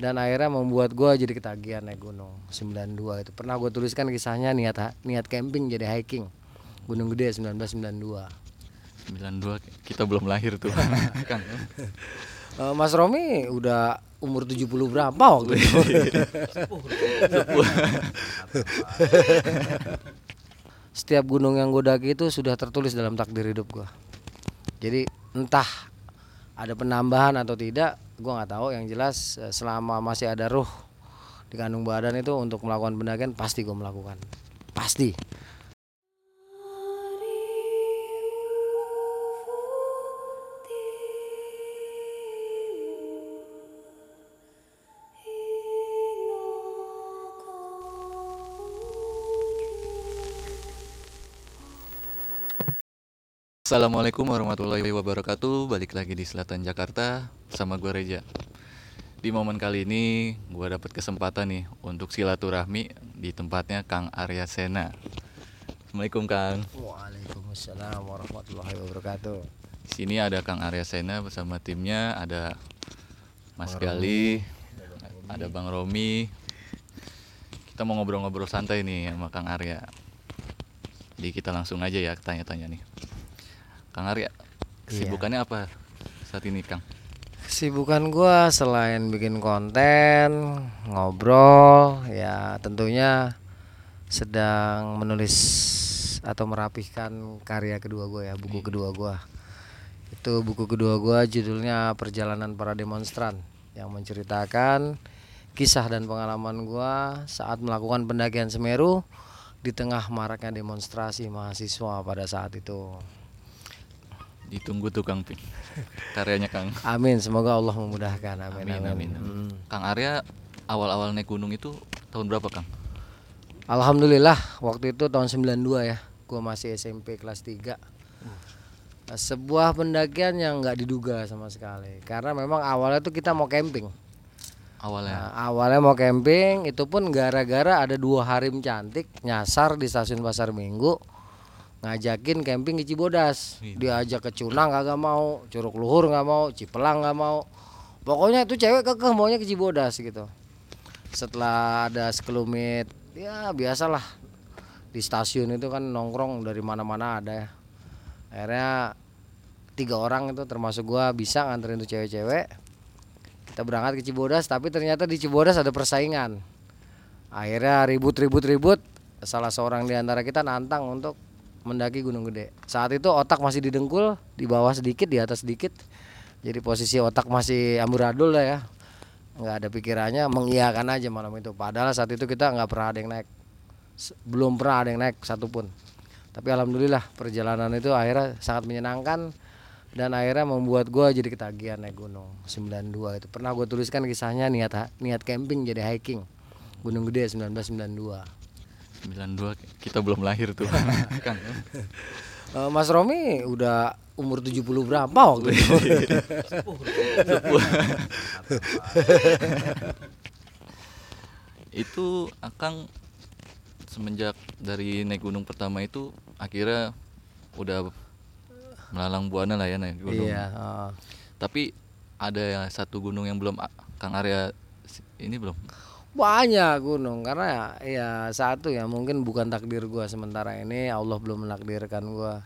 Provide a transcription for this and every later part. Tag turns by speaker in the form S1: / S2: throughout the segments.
S1: dan akhirnya membuat gue jadi ketagihan naik gunung 92 itu. Pernah gue tuliskan kisahnya niat niat camping jadi hiking. Gunung Gede 1992
S2: 92 kita belum lahir tuh. Kang
S1: Eh, Mas Romi udah umur 70 berapa waktu itu? Setiap gunung yang gue daki itu sudah tertulis dalam takdir hidup gue jadi entah ada penambahan atau tidak gue nggak tahu. Yang jelas eh, selama masih ada ruh di kandung badan itu untuk melakukan pendakian pasti gue melakukan. Pasti
S2: Assalamualaikum warahmatullahi wabarakatuh. Balik lagi di Selatan Jakarta Sama gue Reja. Di momen kali ini Gue dapat kesempatan nih Untuk silaturahmi Di tempatnya Kang Arya Sena. Assalamualaikum Kang.
S1: Waalaikumsalam warahmatullahi wabarakatuh.
S2: Di sini ada Kang Arya Sena bersama timnya Ada Mas Gali Ada Bang Romi. Kita mau ngobrol-ngobrol santai nih sama Kang Arya. Jadi kita langsung aja ya tanya-tanya nih Kang Arya Kesibukannya apa saat ini Kang?
S1: Kesibukan gua selain bikin konten, ngobrol, ya tentunya sedang menulis atau merapihkan karya kedua gua ya, buku kedua gua. Itu buku kedua gua judulnya Perjalanan Para Demonstran yang menceritakan kisah dan pengalaman gua saat melakukan pendakian Semeru di tengah maraknya demonstrasi mahasiswa pada saat itu.
S2: Ditunggu tuh Kang Pi. Karyanya Kang.
S1: Amin, semoga Allah memudahkan. Amin,
S2: Amin amin. amin.
S1: Hmm.
S2: Kang Arya awal-awal naik gunung itu tahun berapa Kang?
S1: Alhamdulillah waktu itu tahun 92 ya Gua masih SMP kelas 3 Nah, Sebuah pendakian yang nggak diduga sama sekali Karena memang awalnya tuh kita mau camping
S2: Awalnya.
S1: Nah, Awalnya mau camping itu pun gara-gara ada dua harim cantik Nyasar di stasiun Pasar Minggu Ngajakin camping di Cibodas. Diajak ke Cunang kagak mau Curug Luhur nggak mau Cipelang nggak mau. Pokoknya itu cewek kekeh maunya ke Cibodas gitu. Setelah ada sekelumit ya biasalah. Di stasiun itu kan nongkrong dari mana-mana ada. Ya akhirnya tiga orang itu termasuk gua bisa nganterin tuh cewek-cewek. Kita berangkat ke Cibodas tapi ternyata di Cibodas ada persaingan. Akhirnya ribut-ribut-ribut salah seorang di antara kita nantang untuk mendaki Gunung Gede. Saat itu otak masih didengkul di bawah sedikit di atas sedikit. Jadi posisi otak masih amburadul lah ya. Nggak ada pikirannya mengiyakan aja malam itu. Padahal saat itu kita nggak pernah ada yang naik. Belum pernah ada yang naik satupun. Tapi alhamdulillah perjalanan itu akhirnya sangat menyenangkan dan akhirnya membuat gua jadi ketagihan naik gunung. 92 itu. Pernah gue tuliskan kisahnya niat niat camping jadi hiking. Gunung Gede 1992
S2: 92 kita belum lahir tuh Kang.
S1: Eh, Mas Romi udah umur 70 berapa waktu itu
S2: itu Akang semenjak dari naik gunung pertama itu akhirnya udah melalang buana lah ya naik gunung.
S1: iya heeh.
S2: Tapi ada satu gunung yang belum Kang Arya ini belum.
S1: Banyak gunung karena ya, ya satu ya mungkin bukan takdir gua sementara ini Allah belum menakdirkan gua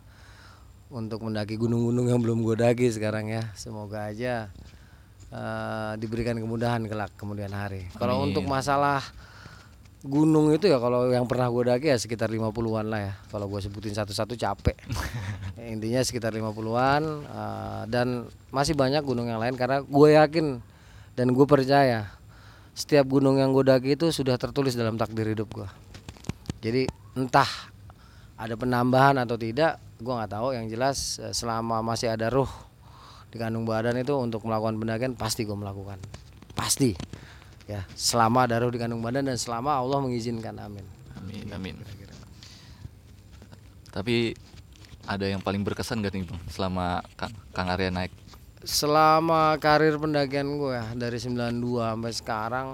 S1: untuk mendaki gunung-gunung yang belum gua daki sekarang ya. Semoga aja eh, diberikan kemudahan kelak kemudian hari. Kalau untuk masalah gunung itu ya kalau yang pernah gua daki ya sekitar 50-an lah ya. Kalau gua sebutin satu-satu capek. Ya, intinya sekitar 50-an eh, dan masih banyak gunung yang lain karena gue yakin dan gue percaya setiap gunung yang gue daki itu sudah tertulis dalam takdir hidup gue jadi entah ada penambahan atau tidak gue nggak tahu. Yang jelas eh, selama masih ada ruh di kandung badan itu untuk melakukan pendakian pasti gue melakukan. Pasti. Ya selama ada ruh di kandung badan dan selama Allah mengizinkan. Amin.
S2: Amin amin. Tapi ada yang paling berkesan gak nih Bang? Selama Kang, Kang Arya naik?
S1: Selama karir pendakian gue ya dari 92 sampai sekarang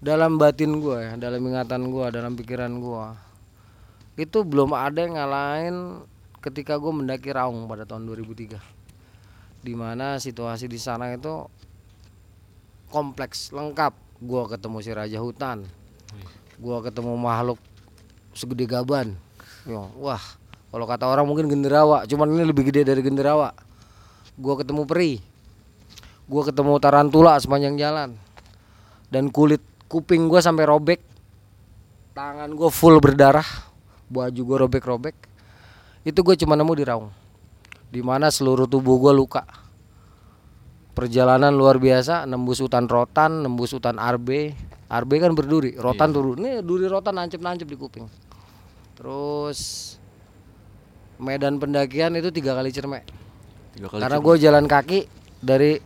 S1: dalam batin gue ya dalam ingatan gue dalam pikiran gue itu belum ada yang ngalahin ketika gue mendaki Raung pada tahun 2003 di mana situasi di sana itu kompleks lengkap. Gua ketemu si raja hutan gua ketemu makhluk segede gaban. Wah kalau kata orang mungkin genderawa cuman ini lebih gede dari genderawa gua ketemu peri. Gua ketemu tarantula sepanjang jalan. Dan kulit kuping gua sampai robek. Tangan gua full berdarah. Baju gua robek-robek. Itu gue cuma nemu di Raung. Di mana seluruh tubuh gua luka. Perjalanan luar biasa nembus hutan rotan nembus hutan arbe. Arbe kan berduri rotan turun. Nih duri rotan nancep nancep di kuping. Terus medan pendakian itu tiga kali cermek karena gue jalan kaki dari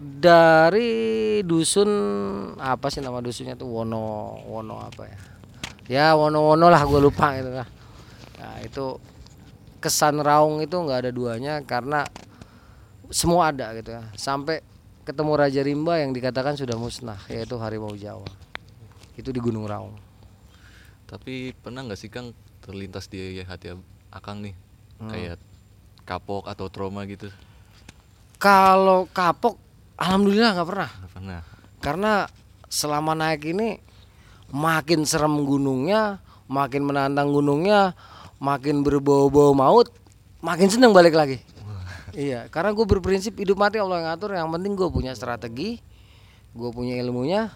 S1: dari dusun apa sih nama dusunnya tuh? Wono Wono apa ya? Ya Wono Wono lah gue lupa gitu lah. Nah itu kesan Raung itu nggak ada duanya karena semua ada gitu ya. Sampai ketemu Raja Rimba yang dikatakan sudah musnah yaitu harimau Jawa. Itu di Gunung Raung.
S2: Tapi pernah nggak sih Kang terlintas di hati Akang nih?
S1: Hmm.
S2: kayak kapok atau trauma gitu?
S1: kalau kapok alhamdulillah nggak pernah
S2: Nggak pernah.
S1: karena selama naik ini makin serem gunungnya makin menantang gunungnya makin berbau-bau maut makin seneng balik lagi iya karena gue berprinsip hidup mati Allah yang ngatur yang penting gue punya strategi gue punya ilmunya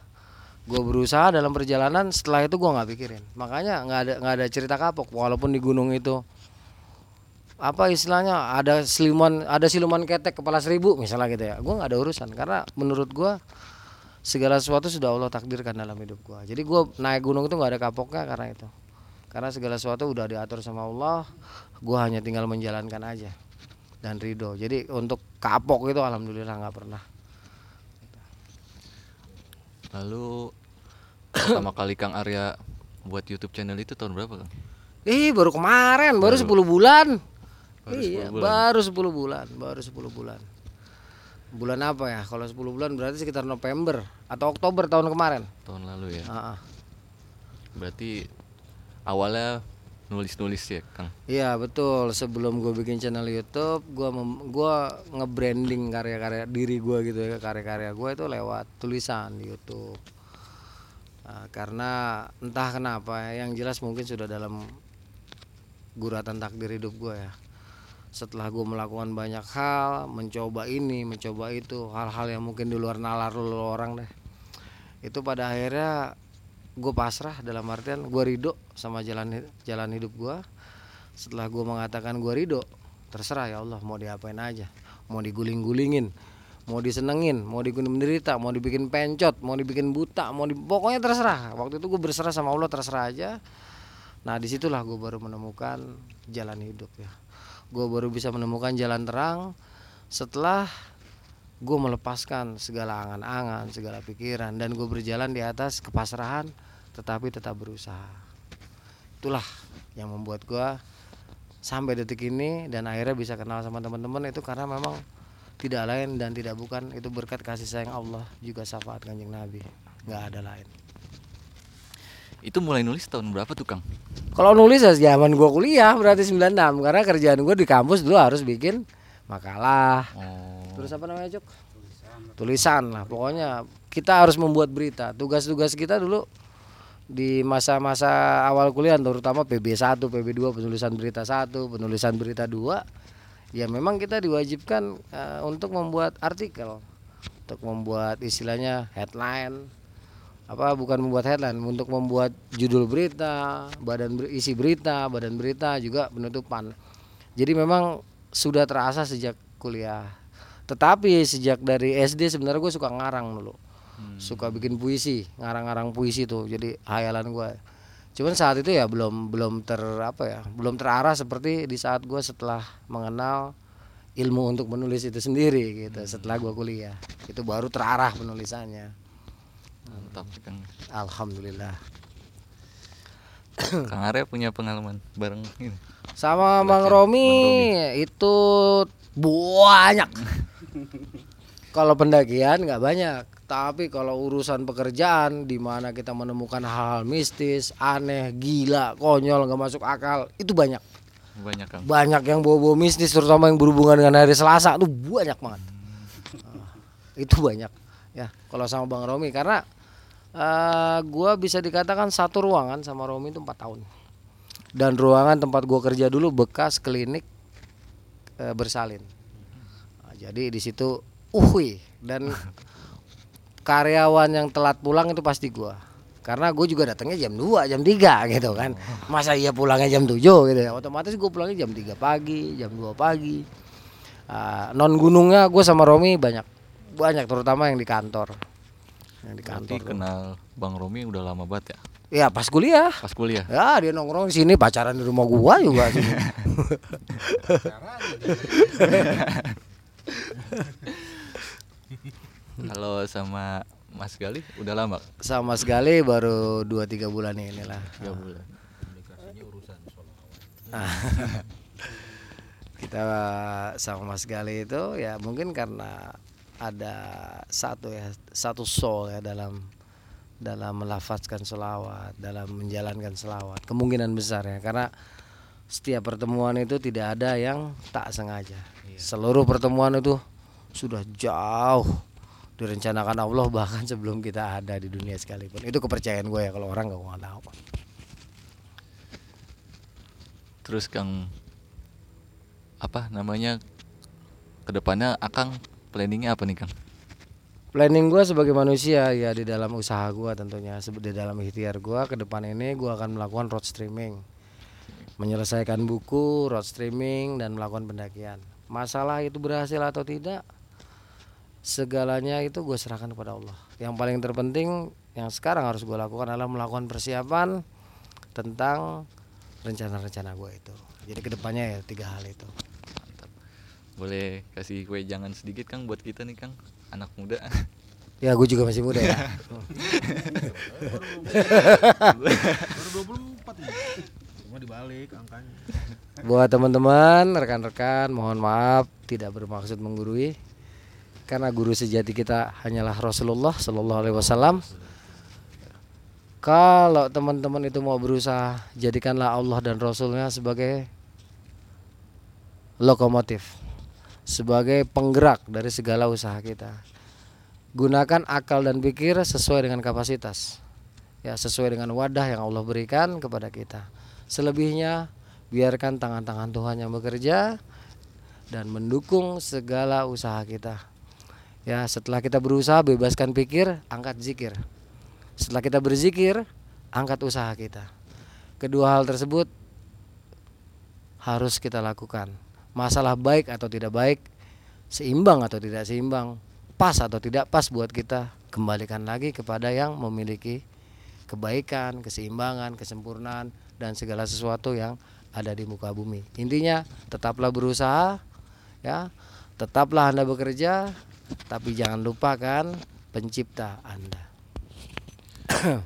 S1: gue berusaha dalam perjalanan setelah itu gue nggak pikirin makanya nggak ada nggak ada cerita kapok walaupun di gunung itu apa istilahnya ada siluman ada siluman ketek kepala seribu misalnya gitu ya. Gue nggak ada urusan karena menurut gue segala sesuatu sudah Allah takdirkan dalam hidup gue jadi gue naik gunung itu nggak ada kapoknya karena itu. Karena segala sesuatu udah diatur sama Allah gue hanya tinggal menjalankan aja dan ridho. Jadi untuk kapok itu alhamdulillah nggak pernah.
S2: Lalu pertama kali Kang Arya buat YouTube channel itu tahun berapa Kang?
S1: Ih baru kemarin baru 10 bulan
S2: Baru
S1: iya
S2: 10 bulan.
S1: baru 10 bulan baru 10 bulan bulan apa ya kalau 10 bulan berarti sekitar November atau Oktober tahun kemarin
S2: Tahun lalu ya.
S1: Ah, ah.
S2: Berarti awalnya nulis-nulis ya Kang.
S1: Iya betul. Sebelum gue bikin channel YouTube, gue gua nge-branding karya-karya diri gue gitu ya, karya-karya gue itu lewat tulisan di YouTube. Nah, karena entah kenapa, ya, yang jelas mungkin sudah dalam guratan takdir hidup gue ya. Setelah gue melakukan banyak hal, mencoba ini, mencoba itu, hal-hal yang mungkin di luar nalar lu orang deh. Itu pada akhirnya gue pasrah dalam artian gue ridho sama jalan jalan hidup gue setelah gue mengatakan gue ridho terserah ya Allah mau diapain aja. Mau diguling-gulingin mau disenengin mau dibikin menderita mau dibikin pencot mau dibikin buta mau di, pokoknya terserah. Waktu itu gue berserah sama Allah terserah aja. Nah di situlah gue baru menemukan jalan hidup ya gue baru bisa menemukan jalan terang setelah gue melepaskan segala angan-angan, segala pikiran dan gue berjalan di atas kepasrahan tetapi tetap berusaha. Itulah yang membuat gue sampai detik ini dan akhirnya bisa kenal sama teman-teman itu karena memang tidak lain dan tidak bukan itu berkat kasih sayang Allah juga syafaat kanjeng Nabi nggak ada lain.
S2: Itu mulai nulis tahun berapa tuh Kang?
S1: Kalau nulis ya zaman gue kuliah berarti 96 karena kerjaan gue di kampus dulu harus bikin makalah
S2: Oh.
S1: Terus apa namanya Cuk? Tulisan lah pokoknya kita harus membuat berita. Tugas-tugas kita dulu di masa-masa awal kuliah terutama PB1, PB2 penulisan berita 1, penulisan berita 2 ya memang kita diwajibkan eh, untuk membuat artikel untuk membuat istilahnya headline apa bukan membuat headline untuk membuat judul berita badan ber- isi berita badan berita juga penutupan. Jadi memang sudah terasa sejak kuliah. Tetapi sejak dari SD sebenarnya gue suka ngarang dulu. Suka bikin puisi ngarang-ngarang puisi tuh jadi hayalan gue cuman saat itu ya belum belum ter apa ya belum terarah seperti di saat gue setelah mengenal ilmu untuk menulis itu sendiri gitu setelah gue kuliah. Itu baru terarah penulisannya
S2: Mantap Kang.
S1: alhamdulillah.
S2: Kang Arya punya pengalaman bareng ini.
S1: sama bang
S2: Bang
S1: Romi itu banyak. Kalau pendakian nggak banyak tapi kalau urusan pekerjaan di mana kita menemukan hal-hal mistis aneh gila konyol nggak masuk akal itu banyak.
S2: Banyak Kang.
S1: banyak yang bawa-bawa mistis terutama yang berhubungan dengan hari Selasa tuh banyak banget. Ah, itu banyak ya kalau sama Bang Romi karena eh gua bisa dikatakan satu ruangan sama Romi itu empat tahun. Dan ruangan tempat gua kerja dulu bekas klinik eh, bersalin. Nah, jadi di situ uhui dan karyawan yang telat pulang itu pasti gua. Karena gue juga datangnya jam 2 jam 3 gitu kan. Masa iya pulangnya jam 7 gitu ya? Otomatis gue pulangnya jam 3 pagi jam 2 pagi. Ah, non gunungnya gue sama Romi banyak banyak terutama yang di kantor yang di kantor tuh.
S2: kenal Bang Romi udah lama banget ya.
S1: ya pas kuliah
S2: Pas kuliah.
S1: ya dia nongkrong di sini pacaran di rumah gua juga sini.
S2: Kalau sama Mas Gali udah lama?
S1: sama sekali baru 2-3 bulan ini lah
S2: Tiga bulan.
S1: kita sama Mas Gali itu ya mungkin karena ada satu ya satu soul ya dalam dalam melafazkan selawat dalam menjalankan selawat. Kemungkinan besar ya karena setiap pertemuan itu tidak ada yang tak sengaja. Seluruh pertemuan itu sudah jauh direncanakan Allah bahkan sebelum kita ada di dunia sekalipun. Itu kepercayaan gue ya kalau orang gak mau tahu.
S2: Terus Kang apa namanya ke depannya Akang planningnya apa nih Kang?
S1: Planning gue sebagai manusia ya di dalam usaha gue tentunya di dalam ikhtiar gue ke depan ini gue akan melakukan road streaming, menyelesaikan buku, road streaming dan melakukan pendakian. Masalah itu berhasil atau tidak, segalanya itu gue serahkan kepada Allah. Yang paling terpenting yang sekarang harus gue lakukan adalah melakukan persiapan tentang rencana-rencana gue itu. Jadi ke depannya ya tiga hal itu.
S2: Boleh kasih kue jangan sedikit Kang buat kita nih Kang, anak muda.
S1: Ya gue juga masih muda ya.
S3: Baru 24 nih. Cuma dibalik angkanya.
S1: Buat teman-teman, rekan-rekan, mohon maaf tidak bermaksud menggurui. Karena guru sejati kita hanyalah Rasulullah Shallallahu Alaihi Wasallam. Kalau teman-teman itu mau berusaha, jadikanlah Allah dan Rasulnya sebagai lokomotif, sebagai penggerak dari segala usaha kita. Gunakan akal dan pikir sesuai dengan kapasitas, ya sesuai dengan wadah yang Allah berikan kepada kita. Selebihnya biarkan tangan-tangan Tuhan yang bekerja dan mendukung segala usaha kita. Ya, setelah kita berusaha bebaskan pikir, angkat zikir. Setelah kita berzikir, angkat usaha kita. Kedua hal tersebut harus kita lakukan. Masalah baik atau tidak baik, seimbang atau tidak seimbang, pas atau tidak pas buat kita, kembalikan lagi kepada yang memiliki kebaikan, keseimbangan, kesempurnaan dan segala sesuatu yang ada di muka bumi. Intinya tetaplah berusaha ya. Tetaplah Anda bekerja tapi jangan lupakan pencipta Anda.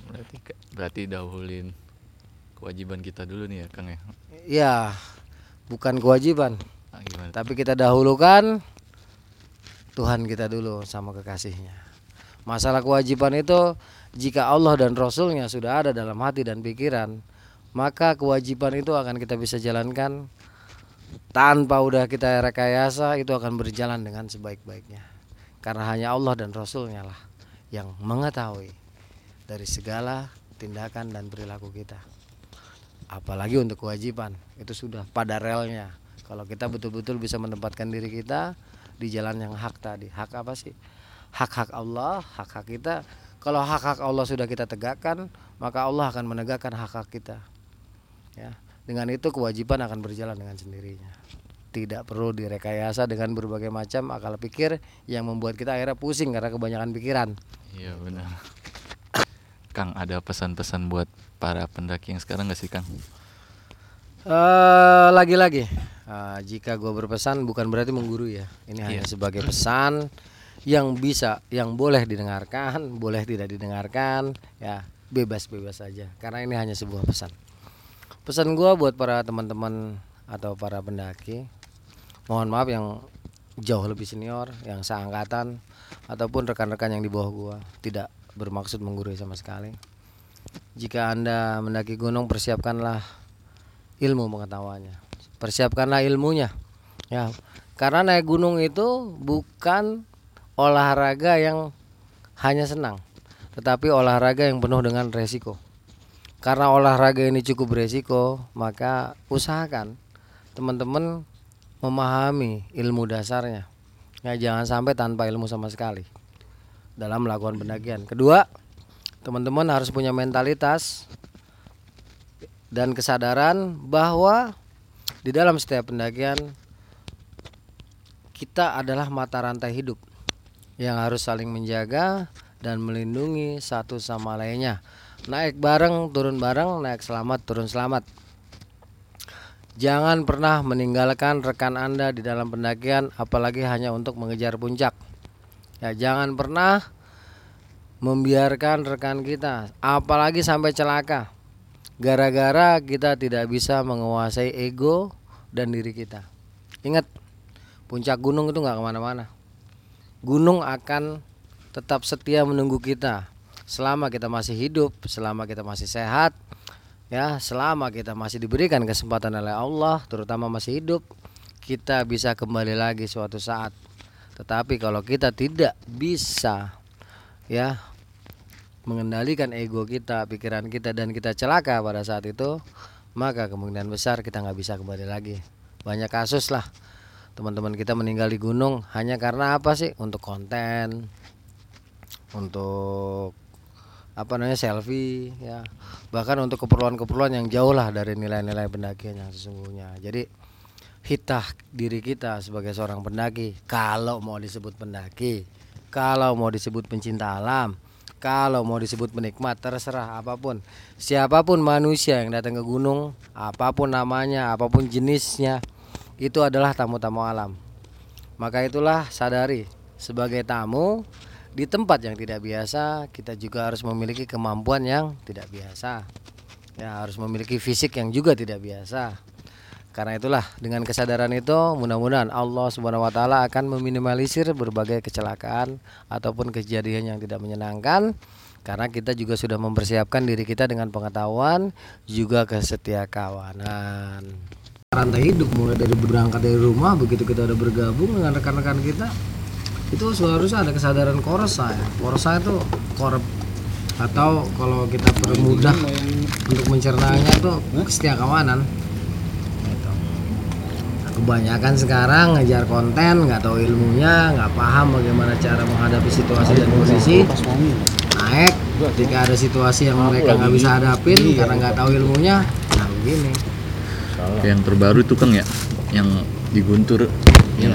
S2: berarti berarti dahulin kewajiban kita dulu nih ya Kang ya.
S1: Ya, bukan kewajiban,
S2: Ah, gimana?
S1: tapi kita dahulukan Tuhan kita dulu sama kekasihnya. Masalah kewajiban itu jika Allah dan Rasulnya sudah ada dalam hati dan pikiran, maka kewajiban itu akan kita bisa jalankan tanpa udah kita rekayasa itu akan berjalan dengan sebaik-baiknya. Karena hanya Allah dan Rasulnya lah yang mengetahui dari segala tindakan dan perilaku kita. Apalagi untuk kewajiban itu sudah pada relnya. Kalau kita betul-betul bisa menempatkan diri kita di jalan yang hak tadi. Hak apa sih? Hak-hak Allah, hak-hak kita. Kalau hak-hak Allah sudah kita tegakkan, maka Allah akan menegakkan hak-hak kita. Ya, dengan itu kewajiban akan berjalan dengan sendirinya. Tidak perlu direkayasa dengan berbagai macam akal pikir yang membuat kita akhirnya pusing karena kebanyakan pikiran.
S2: Iya benar. Kang ada pesan-pesan buat para pendaki yang sekarang nggak sih Kang?
S1: Eh, lagi-lagi eh, jika gue berpesan bukan berarti menggurui ya ini hanya
S2: Iya.
S1: sebagai pesan yang bisa yang boleh didengarkan boleh tidak didengarkan ya bebas-bebas saja karena ini hanya sebuah pesan pesan gue buat para teman-teman atau para pendaki mohon maaf yang jauh lebih senior yang seangkatan ataupun rekan-rekan yang di bawah gua tidak bermaksud menggurui sama sekali jika anda mendaki gunung persiapkanlah ilmu pengetahuannya. Persiapkanlah ilmunya. Ya. Karena naik gunung itu bukan olahraga yang hanya senang, tetapi olahraga yang penuh dengan resiko. Karena olahraga ini cukup resiko, maka usahakan teman-teman memahami ilmu dasarnya. Ya, jangan sampai tanpa ilmu sama sekali dalam melakukan pendakian. Kedua, teman-teman harus punya mentalitas dan kesadaran bahwa di dalam setiap pendakian kita adalah mata rantai hidup yang harus saling menjaga dan melindungi satu sama lainnya. Naik bareng, turun bareng, naik selamat, turun selamat. Jangan pernah meninggalkan rekan Anda di dalam pendakian apalagi hanya untuk mengejar puncak. Ya, jangan pernah membiarkan rekan kita apalagi sampai celaka gara-gara kita tidak bisa menguasai ego dan diri kita. Ingat, puncak gunung itu nggak ke mana-mana. Gunung akan tetap setia menunggu kita selama kita masih hidup, selama kita masih sehat, ya, selama kita masih diberikan kesempatan oleh Allah, terutama masih hidup, kita bisa kembali lagi suatu saat. Tetapi kalau kita tidak bisa, ya, mengendalikan ego kita, pikiran kita dan kita celaka pada saat itu, maka kemungkinan besar kita nggak bisa kembali lagi. Banyak kasus lah teman-teman kita meninggal di gunung hanya karena apa sih? Untuk konten, untuk apa namanya selfie ya bahkan untuk keperluan-keperluan yang jauh lah dari nilai-nilai pendakian yang sesungguhnya jadi hitah diri kita sebagai seorang pendaki kalau mau disebut pendaki kalau mau disebut pencinta alam kalau mau disebut penikmat terserah apa pun. Siapa pun manusia yang datang ke gunung apa pun namanya apa pun jenisnya itu adalah tamu-tamu alam. Maka itulah sadari sebagai tamu di tempat yang tidak biasa kita juga harus memiliki kemampuan yang tidak biasa. Ya harus memiliki fisik yang juga tidak biasa karena itulah dengan kesadaran itu mudah-mudahan Allah Subhanahu wa taala akan meminimalisir berbagai kecelakaan ataupun kejadian yang tidak menyenangkan. Karena kita juga sudah mempersiapkan diri kita dengan pengetahuan juga kesetia kawanan rantai hidup mulai dari berangkat dari rumah begitu kita udah bergabung dengan rekan-rekan kita itu seharusnya ada kesadaran korsa ya. Korsa itu korep. Atau kalau kita permudah untuk mencernanya itu kesetia kawanan Gitu. Nah, kebanyakan sekarang ngejar konten nggak tahu ilmunya nggak paham bagaimana cara menghadapi situasi dan posisi. Naik ketika ada situasi yang mereka nggak bisa hadapin karena nggak tahu ilmunya nah begini.
S2: Yang terbaru itu Kang ya, yang di Guntur yang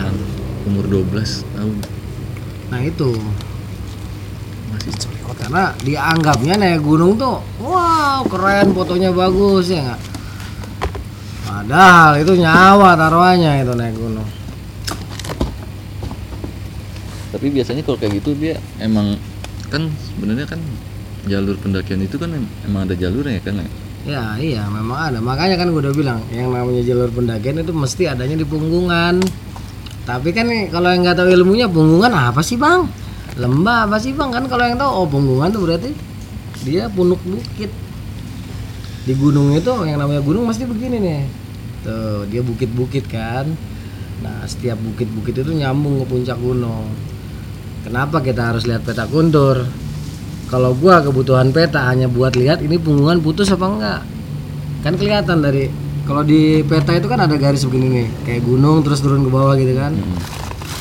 S2: umur 12 tahun.
S1: Nah itu.
S2: Masih
S1: karena dianggapnya naik gunung tuh wow keren fotonya bagus ya nggak padahal itu nyawa taruhannya itu naik gunung.
S2: Tapi biasanya kalau kayak gitu dia emang kan sebenarnya kan jalur pendakian itu kan em- emang ada jalurnya ya kan ya?
S1: ya iya memang ada. Makanya kan gue udah bilang yang namanya jalur pendakian itu mesti adanya di punggungan. Tapi kan kalau yang nggak tahu ilmunya punggungan apa sih bang? Lembah apa sih bang? Kan kalau yang tahu oh punggungan tuh berarti dia punuk bukit. Di gunung itu yang namanya gunung mesti begini nih tuh dia bukit-bukit kan. Nah setiap bukit-bukit itu nyambung ke puncak gunung. Kenapa kita harus lihat peta kuntur kalau gua kebutuhan peta hanya buat lihat ini punggungan putus apa enggak. Kan kelihatan dari kalau di peta itu kan ada garis begini nih kayak gunung terus turun ke bawah gitu kan.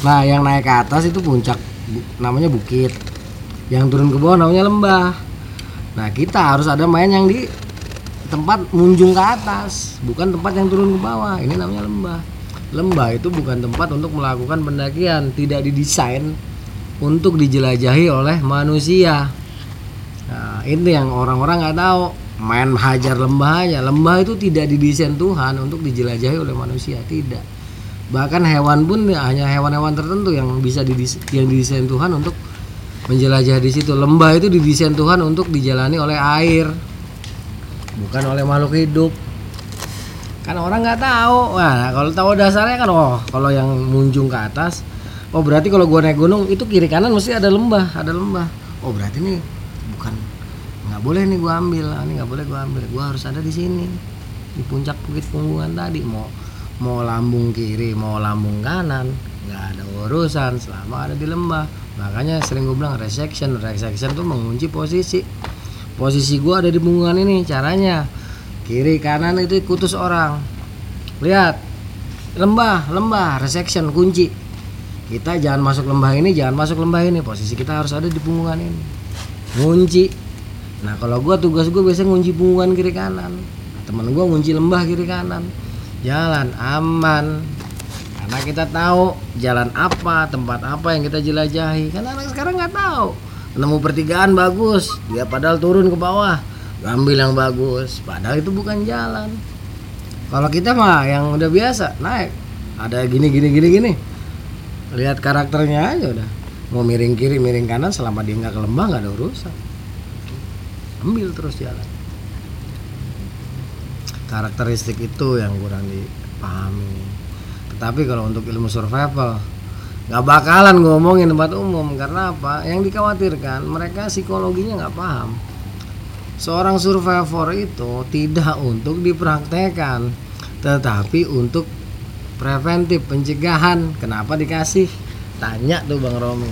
S1: Nah yang naik ke atas itu puncak namanya bukit. Yang turun ke bawah namanya lembah. Nah kita harus ada main yang di tempat munjung ke atas bukan tempat yang turun ke bawah ini namanya lembah lembah itu bukan tempat untuk melakukan pendakian tidak didesain untuk dijelajahi oleh manusia Nah, ini yang orang-orang nggak tahu. Main hajar lembah aja. Lembah itu tidak didesain Tuhan untuk dijelajahi oleh manusia, tidak. Bahkan hewan pun ya hanya hewan-hewan tertentu yang bisa didis- yang didesain Tuhan untuk menjelajah di situ. Lembah itu didesain Tuhan untuk dijalani oleh air, bukan oleh makhluk hidup. Kan orang nggak tahu. Nah, kalau tahu dasarnya kan oh, kalau yang munjung ke atas, oh berarti kalau gua naik gunung itu kiri kanan mesti ada lembah, ada lembah. Oh berarti nih bukan nggak boleh nih gua ambil, ah, ini nggak boleh gua ambil. Gua harus ada di sini di puncak bukit punggungan tadi mau mau lambung kiri mau lambung kanan nggak ada urusan selama ada di lembah makanya sering gue bilang resection resection tuh mengunci posisi posisi gua ada di punggungan ini caranya. Kiri kanan itu kutus orang. Lihat. Lembah lembah. Resection kunci. Kita jangan masuk lembah ini jangan masuk lembah ini. Posisi kita harus ada di punggungan ini. Ngunci. Nah kalau gua tugas gua biasanya ngunci punggungan kiri kanan. Temen gua ngunci lembah kiri kanan. Jalan aman. Karena kita tahu jalan apa tempat apa yang kita jelajahi. Kan anak sekarang nggak tahu nemu pertigaan bagus dia padahal turun ke bawah. Ambil yang bagus padahal itu bukan jalan. Kalau kita mah yang udah biasa naik. Ada gini gini gini gini. Lihat karakternya aja udah. Mau miring kiri miring kanan selama dia nggak ke lembah nggak ada urusan. Ambil terus jalan. Karakteristik itu yang kurang dipahami. Tetapi kalau untuk ilmu survival nggak bakalan ngomongin tempat umum karena apa? Yang dikhawatirkan mereka psikologinya nggak paham. Seorang survivor itu tidak untuk dipraktekkan tetapi untuk preventif pencegahan. Kenapa dikasih? Tanya tuh bang Romi.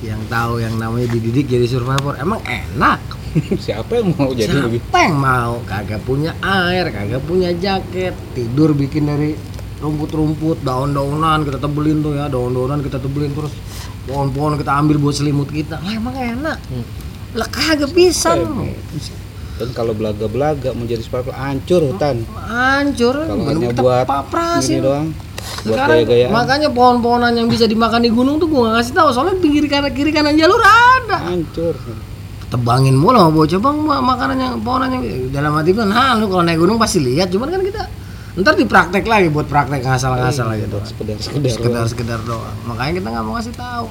S1: Yang tahu yang namanya dididik jadi survivor emang enak?
S4: Siapa yang mau jadi
S1: siapa yang mau? Kagak punya air kagak punya jaket. Tidur bikin dari rumput-rumput daun-daunan kita tebelin tuh ya daun-daunan kita tebelin terus pohon-pohon kita ambil buat selimut kita lah emang enak lah kagak bisa
S4: Dan kalau belaga-belaga mau jadi survival hancur hutan.
S1: hancur
S4: Kalau hanya buat
S1: paprasin.
S4: ini doang. Buat
S1: Sekarang
S4: gaya-gayaan.
S1: makanya pohon-pohonan yang bisa dimakan di gunung tuh gua nggak kasih tahu soalnya pinggir kanan kiri kanan jalur ada
S4: Hancur.
S1: tebangin mulu sama bocah bang ma- makanannya pohonannya dalam hati gua nah lu kalau naik gunung pasti lihat cuman kan kita ntar dipraktek lagi buat praktek ngasal-ngasal gitu.
S4: Sekedar sekedar.
S1: sekedar sekedar doang. Makanya kita nggak mau kasih tahu.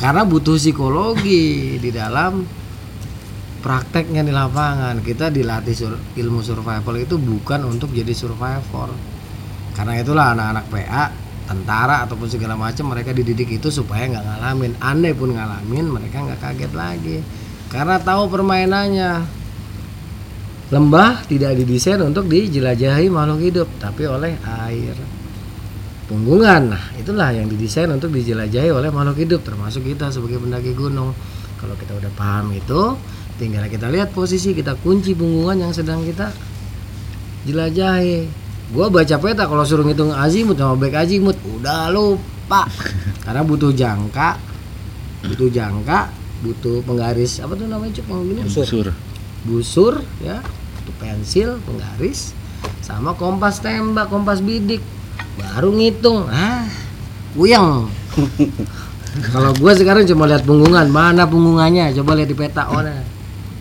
S1: Karena butuh psikologi di dalam prakteknya di lapangan. Kita dilatih sur- ilmu survival itu bukan untuk jadi survivor. Karena itulah anak-anak PA tentara ataupun segala macam mereka dididik itu supaya nggak ngalamin. Andai pun ngalamin mereka nggak kaget lagi. Karena tahu permainannya lembah tidak didesain untuk dijelajahi makhluk hidup tapi oleh air. Punggungan nah itulah yang didesain untuk dijelajahi oleh makhluk hidup termasuk kita sebagai pendaki gunung. Kalau kita udah paham itu tinggal kita lihat posisi kita kunci punggungan yang sedang kita jelajahi. Gua baca peta kalau suruh ngitung azimut sama back azimut udah lupa. Karena butuh jangka butuh jangka butuh penggaris apa tuh namanya cuk yang gini
S2: Busur.
S1: Busur ya pensil penggaris sama kompas tembak kompas bidik. Baru ngitung ah uyang kalau gue sekarang cuma lihat punggungan mana punggungannya? Coba lihat di peta oh nah.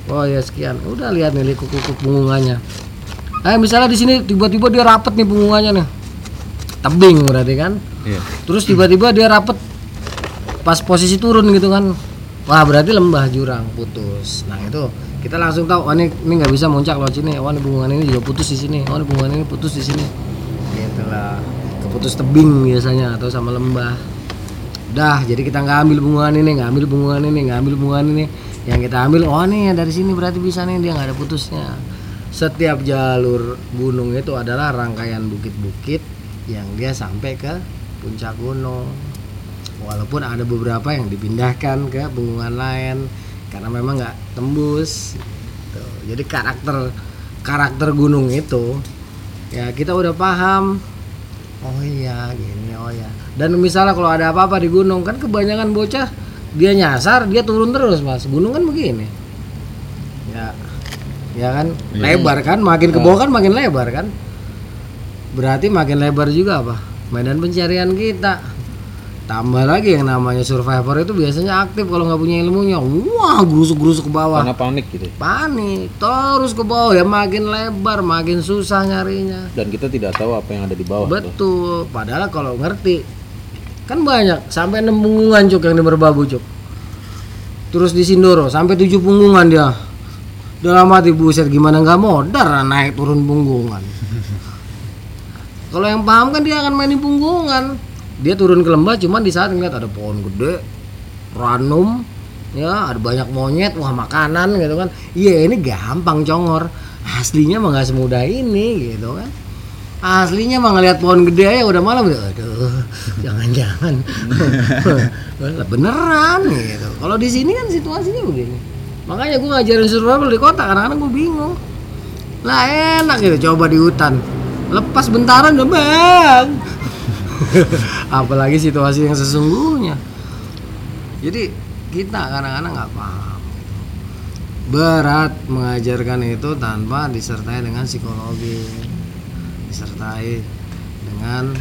S1: oh ya sekian. Udah lihat nih kuku punggungannya. Eh misalnya di sini tiba-tiba dia rapet nih punggungannya nih. Tebing berarti kan?
S2: Iya.
S1: terus tiba-tiba dia rapet pas posisi turun gitu kan wah berarti lembah jurang putus. Nah itu kita langsung tahu oh ini ini nggak bisa muncak lewat sini. Oh ini bungungan ini juga putus di sini. Oh ini bungungan ini putus di sini. Gitulah. Keputus tebing biasanya atau sama lembah. Dah jadi kita nggak ambil bungungan ini nggak ambil bungungan ini nggak ambil bungungan ini. Yang kita ambil oh nih dari sini berarti bisa nih dia nggak ada putusnya. Setiap jalur gunung itu adalah rangkaian bukit-bukit yang dia sampai ke puncak gunung walaupun ada beberapa yang dipindahkan ke punggungan lain karena memang nggak tembus Tuh, jadi karakter karakter gunung itu ya kita udah paham. Oh iya gini oh ya dan misalnya kalau ada apa-apa di gunung kan kebanyakan bocah dia nyasar dia turun terus mas. Gunung kan begini. Ya ya kan? Lebar kan? Makin ke bawah kan makin lebar kan? Berarti makin lebar juga apa? Medan pencarian kita tambah lagi yang namanya survivor itu biasanya aktif kalau nggak punya ilmunya. Wah gerusuk gerusuk ke bawah.
S4: Karena panik gitu.
S1: panik. Terus ke bawah. Ya makin lebar makin susah nyarinya.
S4: Dan kita tidak tahu apa yang ada di bawah. tuh.
S1: betul. Padahal kalau ngerti kan banyak. Sampai enam punggungan cuk yang di merbabu cuk. Terus di Sindoro sampai tujuh punggungan dia. Dalam hati buset gimana nggak modar naik turun punggungan. Kalau yang paham kan dia akan mainin punggungan dia turun ke lembah cuman di saat ngeliat ada pohon gede ranum ya ada banyak monyet wah makanan gitu kan. Iya ini gampang congor. Aslinya mah nggak semudah ini gitu kan. Aslinya mah ngeliat pohon gede aja udah malam udah aduh jangan-jangan. Beneran gitu. Kalau di sini kan situasinya begini. Makanya gue ngajarin survival di kota kadang-kadang gue bingung. Lah enak gitu coba di hutan. Lepas bentaran udah bang apalagi situasi yang sesungguhnya. Jadi kita kadang-kadang nggak paham. Berat mengajarkan itu tanpa disertai dengan psikologi disertai dengan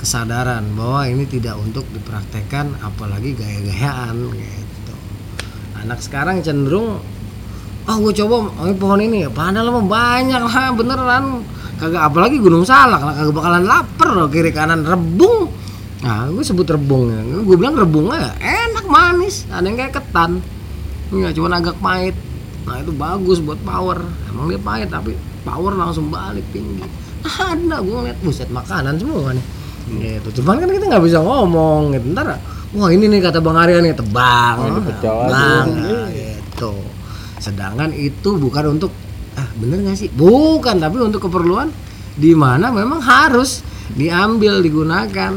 S1: kesadaran bahwa ini tidak untuk dipraktekkan apalagi gaya-gayaan gitu. Anak sekarang cenderung oh gue coba oh, pohon ini padahal mah banyak lah beneran kagak apalagi gunung salak. Lah kagak bakalan lapar loh kiri kanan rebung. Nah gue sebut rebung ya. Gue bilang rebungnya enak manis. Ada yang kayak ketan. Ya cuma agak pahit. Nah itu bagus buat power. Emang dia pahit tapi power langsung balik tinggi. Ada gue ngeliat buset makanan semua nih. Gitu cuman kan kita nggak bisa ngomong. Gitu ntar wah ini nih kata bang Arya nih tebang. Bang nah, gitu. Sedangkan itu bukan untuk ah bener nggak sih? Bukan tapi untuk keperluan di mana memang harus diambil digunakan.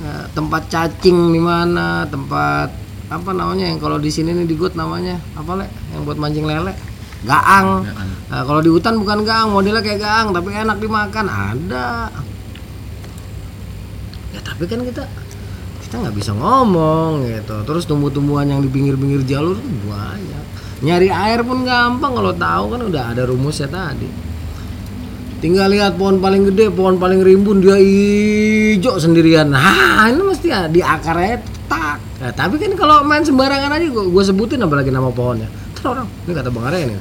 S1: Eh, tempat cacing di mana tempat apa namanya yang kalau di sini nih di got namanya. Apa le? Yang buat mancing lele. Gaang. Nah, kalau di hutan bukan gaang modelnya kayak gaang tapi enak dimakan. Ada. Ya tapi kan kita kita nggak bisa ngomong gitu. Terus tumbuh-tumbuhan yang di pinggir-pinggir jalur banyak nyari air pun gampang kalau tahu kan udah ada rumusnya tadi. Tinggal lihat pohon paling gede pohon paling rimbun dia hijau sendirian. Nah ini mesti ya di akarnya tak. Nah, tapi kan kalau main sembarangan aja gue, gue sebutin apalagi nama pohonnya. Terus orang ini kata bang Arya ini.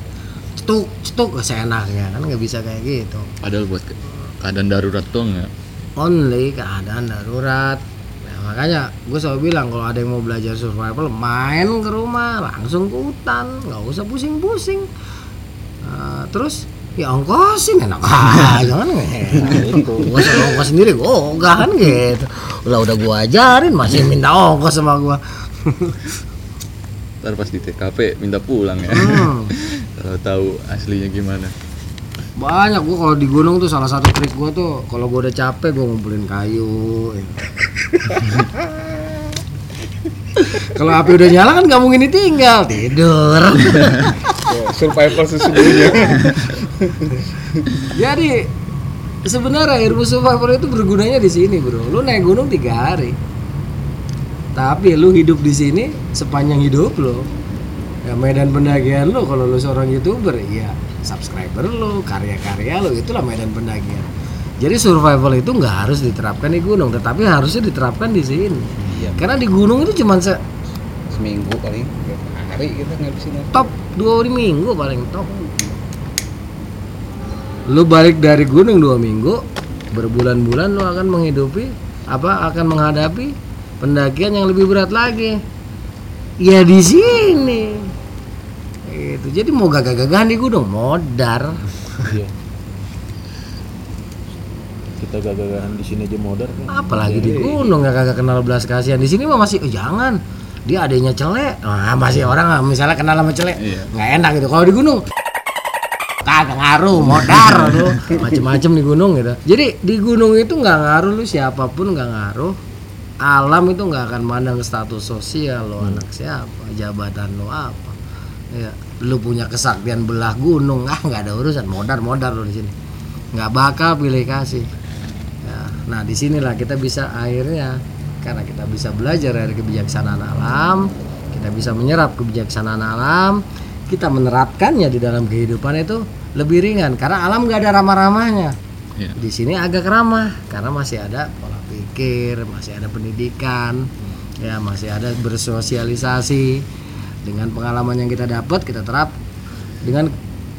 S1: Cetuk cetuk seenaknya kan nggak bisa kayak gitu.
S2: Padahal buat ke- keadaan darurat tuh nggak.
S1: only keadaan darurat makanya gue selalu bilang kalau ada yang mau belajar survival main ke rumah langsung ke hutan nggak usah pusing-pusing Nah, terus ya ongkosin enak aja kan gitu gue sama ongkos sendiri gue ogah kan gitu lah udah gue ajarin masih minta ongkos sama gue
S2: Ntar pas di TKP minta pulang ya.
S1: hmm.
S2: Kalau tahu aslinya gimana.
S1: banyak gue kalau di gunung tuh salah satu trik gue tuh kalau gue udah capek gue ngumpulin kayu ya. Kalau api udah nyala kan nggak mungkin ditinggal. Tidur.
S4: Survival sesungguhnya.
S1: jadi sebenarnya ilmu survival itu bergunanya di sini bro. Lu naik gunung tiga hari. Tapi lu hidup di sini sepanjang hidup lo ya medan pendakian lu kalau lu seorang youtuber ya subscriber lu karya-karya lu itulah medan pendakian jadi survival itu nggak harus diterapkan di gunung tetapi harusnya diterapkan di sini.
S4: Iya.
S1: karena di gunung itu cuma se
S4: Seminggu paling hari kita ngabisin
S1: top dua hari minggu paling top. Lu balik dari gunung dua minggu berbulan-bulan lu akan menghidupi apa akan menghadapi pendakian yang lebih berat lagi. Ya di sini. Itu jadi mau gagah-gagahan di gunung modar.
S3: Iya. Kita gagahan di sini aja modar kan.
S1: apalagi di gunung ya kagak kenal belas kasihan. Di sini mah masih "Oh, jangan. Dia adanya celek nah, masih orang misalnya kenal sama celek
S2: Iya.
S1: nggak enak gitu. Kalau di gunung kagak ngaruh modar tuh macem-macem di gunung gitu. Jadi di gunung itu nggak ngaruh lu siapa pun nggak ngaruh. Alam itu nggak akan mandang status sosial lo anak siapa jabatan lo apa. Ya lu punya kesaktian belah gunung ah nggak ada urusan. Modar modar lo di sini. Nggak bakal pilih kasih nah di sinilah kita bisa akhirnya karena kita bisa belajar dari kebijaksanaan alam, kita bisa menyerap kebijaksanaan alam, kita menerapkannya di dalam kehidupan itu lebih ringan karena alam nggak ada ramah-ramahnya.
S2: Iya.
S1: Di sini agak ramah karena masih ada pola pikir, masih ada pendidikan, ya masih ada bersosialisasi dengan pengalaman yang kita dapat kita terap dengan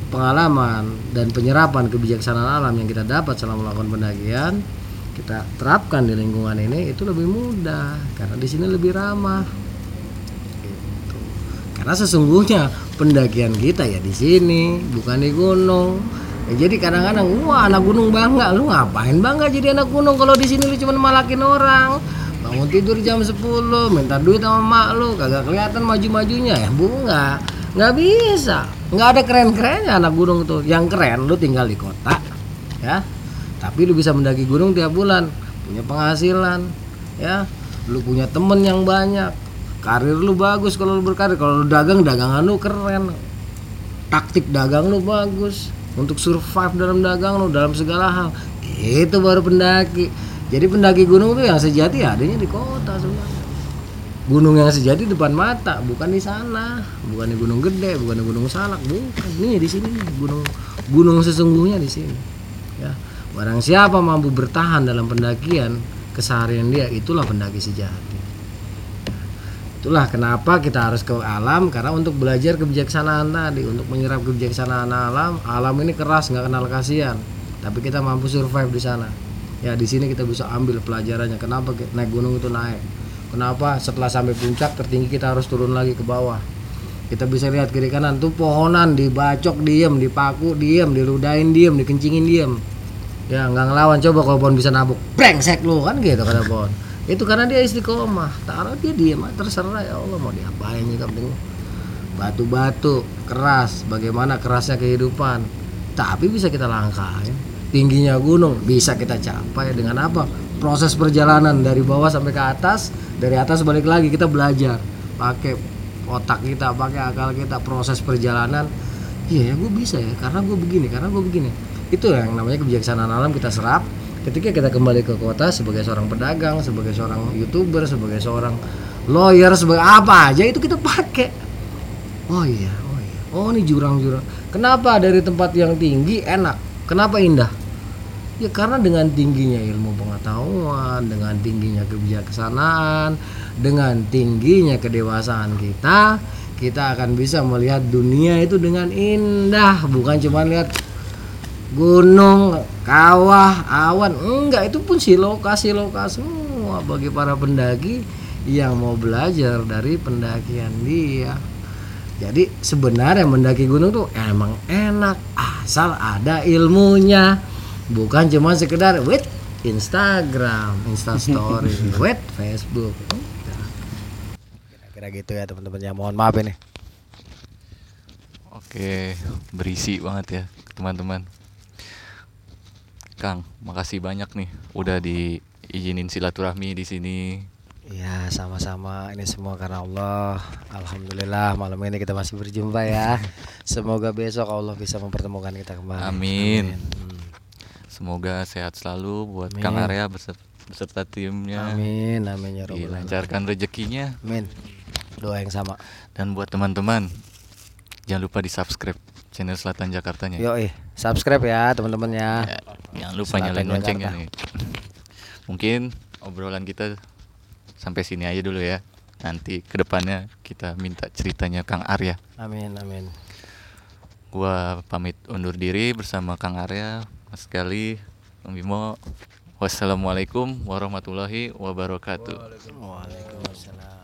S1: pengalaman dan penyerapan kebijaksanaan alam yang kita dapat selama melakukan pendakian kita terapkan di lingkungan ini itu lebih mudah karena di sini lebih ramah. Gitu. karena sesungguhnya pendakian kita ya di sini bukan di gunung. Ya, jadi kadang-kadang wah anak gunung bangga. Lu ngapain bangga jadi anak gunung kalau di sini lu cuma malakin orang? Bangun tidur jam 10 minta duit sama mak lu kagak kelihatan maju-majunya ya bu nggak nggak bisa. Nggak ada keren-kerennya anak gunung tuh. Yang keren lu tinggal di kota ya tapi lu bisa mendaki gunung tiap bulan punya penghasilan ya. Lu punya temen yang banyak karir lu bagus kalau lu berkarir. Kalau lu dagang dagangan lu keren. Taktik dagang lu bagus untuk survive dalam dagang lu dalam segala hal. Itu baru pendaki. Jadi pendaki gunung tuh yang sejati adanya di kota sebenarnya gunung yang sejati depan mata bukan di sana. Bukan di gunung gede bukan di gunung salak bukan. Nih di sini gunung gunung sesungguhnya di sini ya barang siapa mampu bertahan dalam pendakian keseharian dia itulah pendaki sejati. Itulah kenapa kita harus ke alam karena untuk belajar kebijaksanaan tadi untuk menyerap kebijaksanaan alam alam ini keras nggak kenal kasihan. Tapi kita mampu survive di sana. Ya di sini kita bisa ambil pelajarannya kenapa ke- naik gunung itu naik? Kenapa setelah sampai puncak tertinggi kita harus turun lagi ke bawah? Kita bisa lihat kiri kanan tuh pohonan dibacok diem dipaku diem diludahin diem dikencingin diem ya nggak ngelawan coba kalau pohon bisa nabuk brengsek lu kan gitu kata pohon itu karena dia istiqomah. Taruh dia diem ah, terserah ya Allah mau diapain juga penting batu-batu keras. Bagaimana kerasnya kehidupan? Tapi bisa kita langkahin tingginya gunung bisa kita capai. Dengan apa? Proses perjalanan dari bawah sampai ke atas. Dari atas balik lagi kita belajar. Pakai otak kita pakai akal kita proses perjalanan. Iya ya gue bisa ya karena gue begini karena gue begini itu yang namanya kebijaksanaan alam kita serap. Ketika kita kembali ke kota sebagai seorang pedagang sebagai seorang youtuber sebagai seorang lawyer sebagai apa aja itu kita pakai. Oh iya oh iya. Oh ini jurang-jurang. Kenapa dari tempat yang tinggi enak? Kenapa indah? Ya karena dengan tingginya ilmu pengetahuan dengan tingginya kebijaksanaan dengan tingginya kedewasaan kita kita akan bisa melihat dunia itu dengan indah. Bukan cuma lihat gunung, kawah, awan, enggak itu pun siloka-siloka semua bagi para pendaki yang mau belajar dari pendakian dia. Jadi sebenarnya mendaki gunung tuh emang enak asal ada ilmunya, bukan cuma sekedar wait Instagram, Instastory, wait Facebook. Kira-kira gitu ya teman-teman ya. Mohon maaf ini.
S2: Oke, berisi banget ya teman-teman. Kang, makasih banyak nih udah diizinin silaturahmi di sini.
S1: Ya sama-sama ini semua karena Allah Alhamdulillah malam ini kita masih berjumpa ya Semoga besok Allah bisa mempertemukan kita kembali
S2: Amin.
S1: Hmm.
S2: Semoga sehat selalu buat Kang
S1: Amin.
S2: Arya beserta, beserta timnya.
S1: Amin Amin ya Rabbal.
S2: Dilancarkan rezekinya
S1: Amin Doa yang sama
S2: dan buat teman-teman jangan lupa di subscribe channel Selatan Jakartanya.
S1: Yoi subscribe ya teman-teman ya
S2: Ya, jangan lupa
S1: Selatan
S2: nyalain loncengnya nih. Mungkin obrolan kita sampai sini aja dulu ya. Nanti ke depannya kita minta ceritanya Kang Arya.
S1: Amin Amin
S2: Gua pamit undur diri bersama Kang Arya, Mas Gali, Bang Bimo. Wassalamualaikum warahmatullahi wabarakatuh.
S1: Waalaikumsalam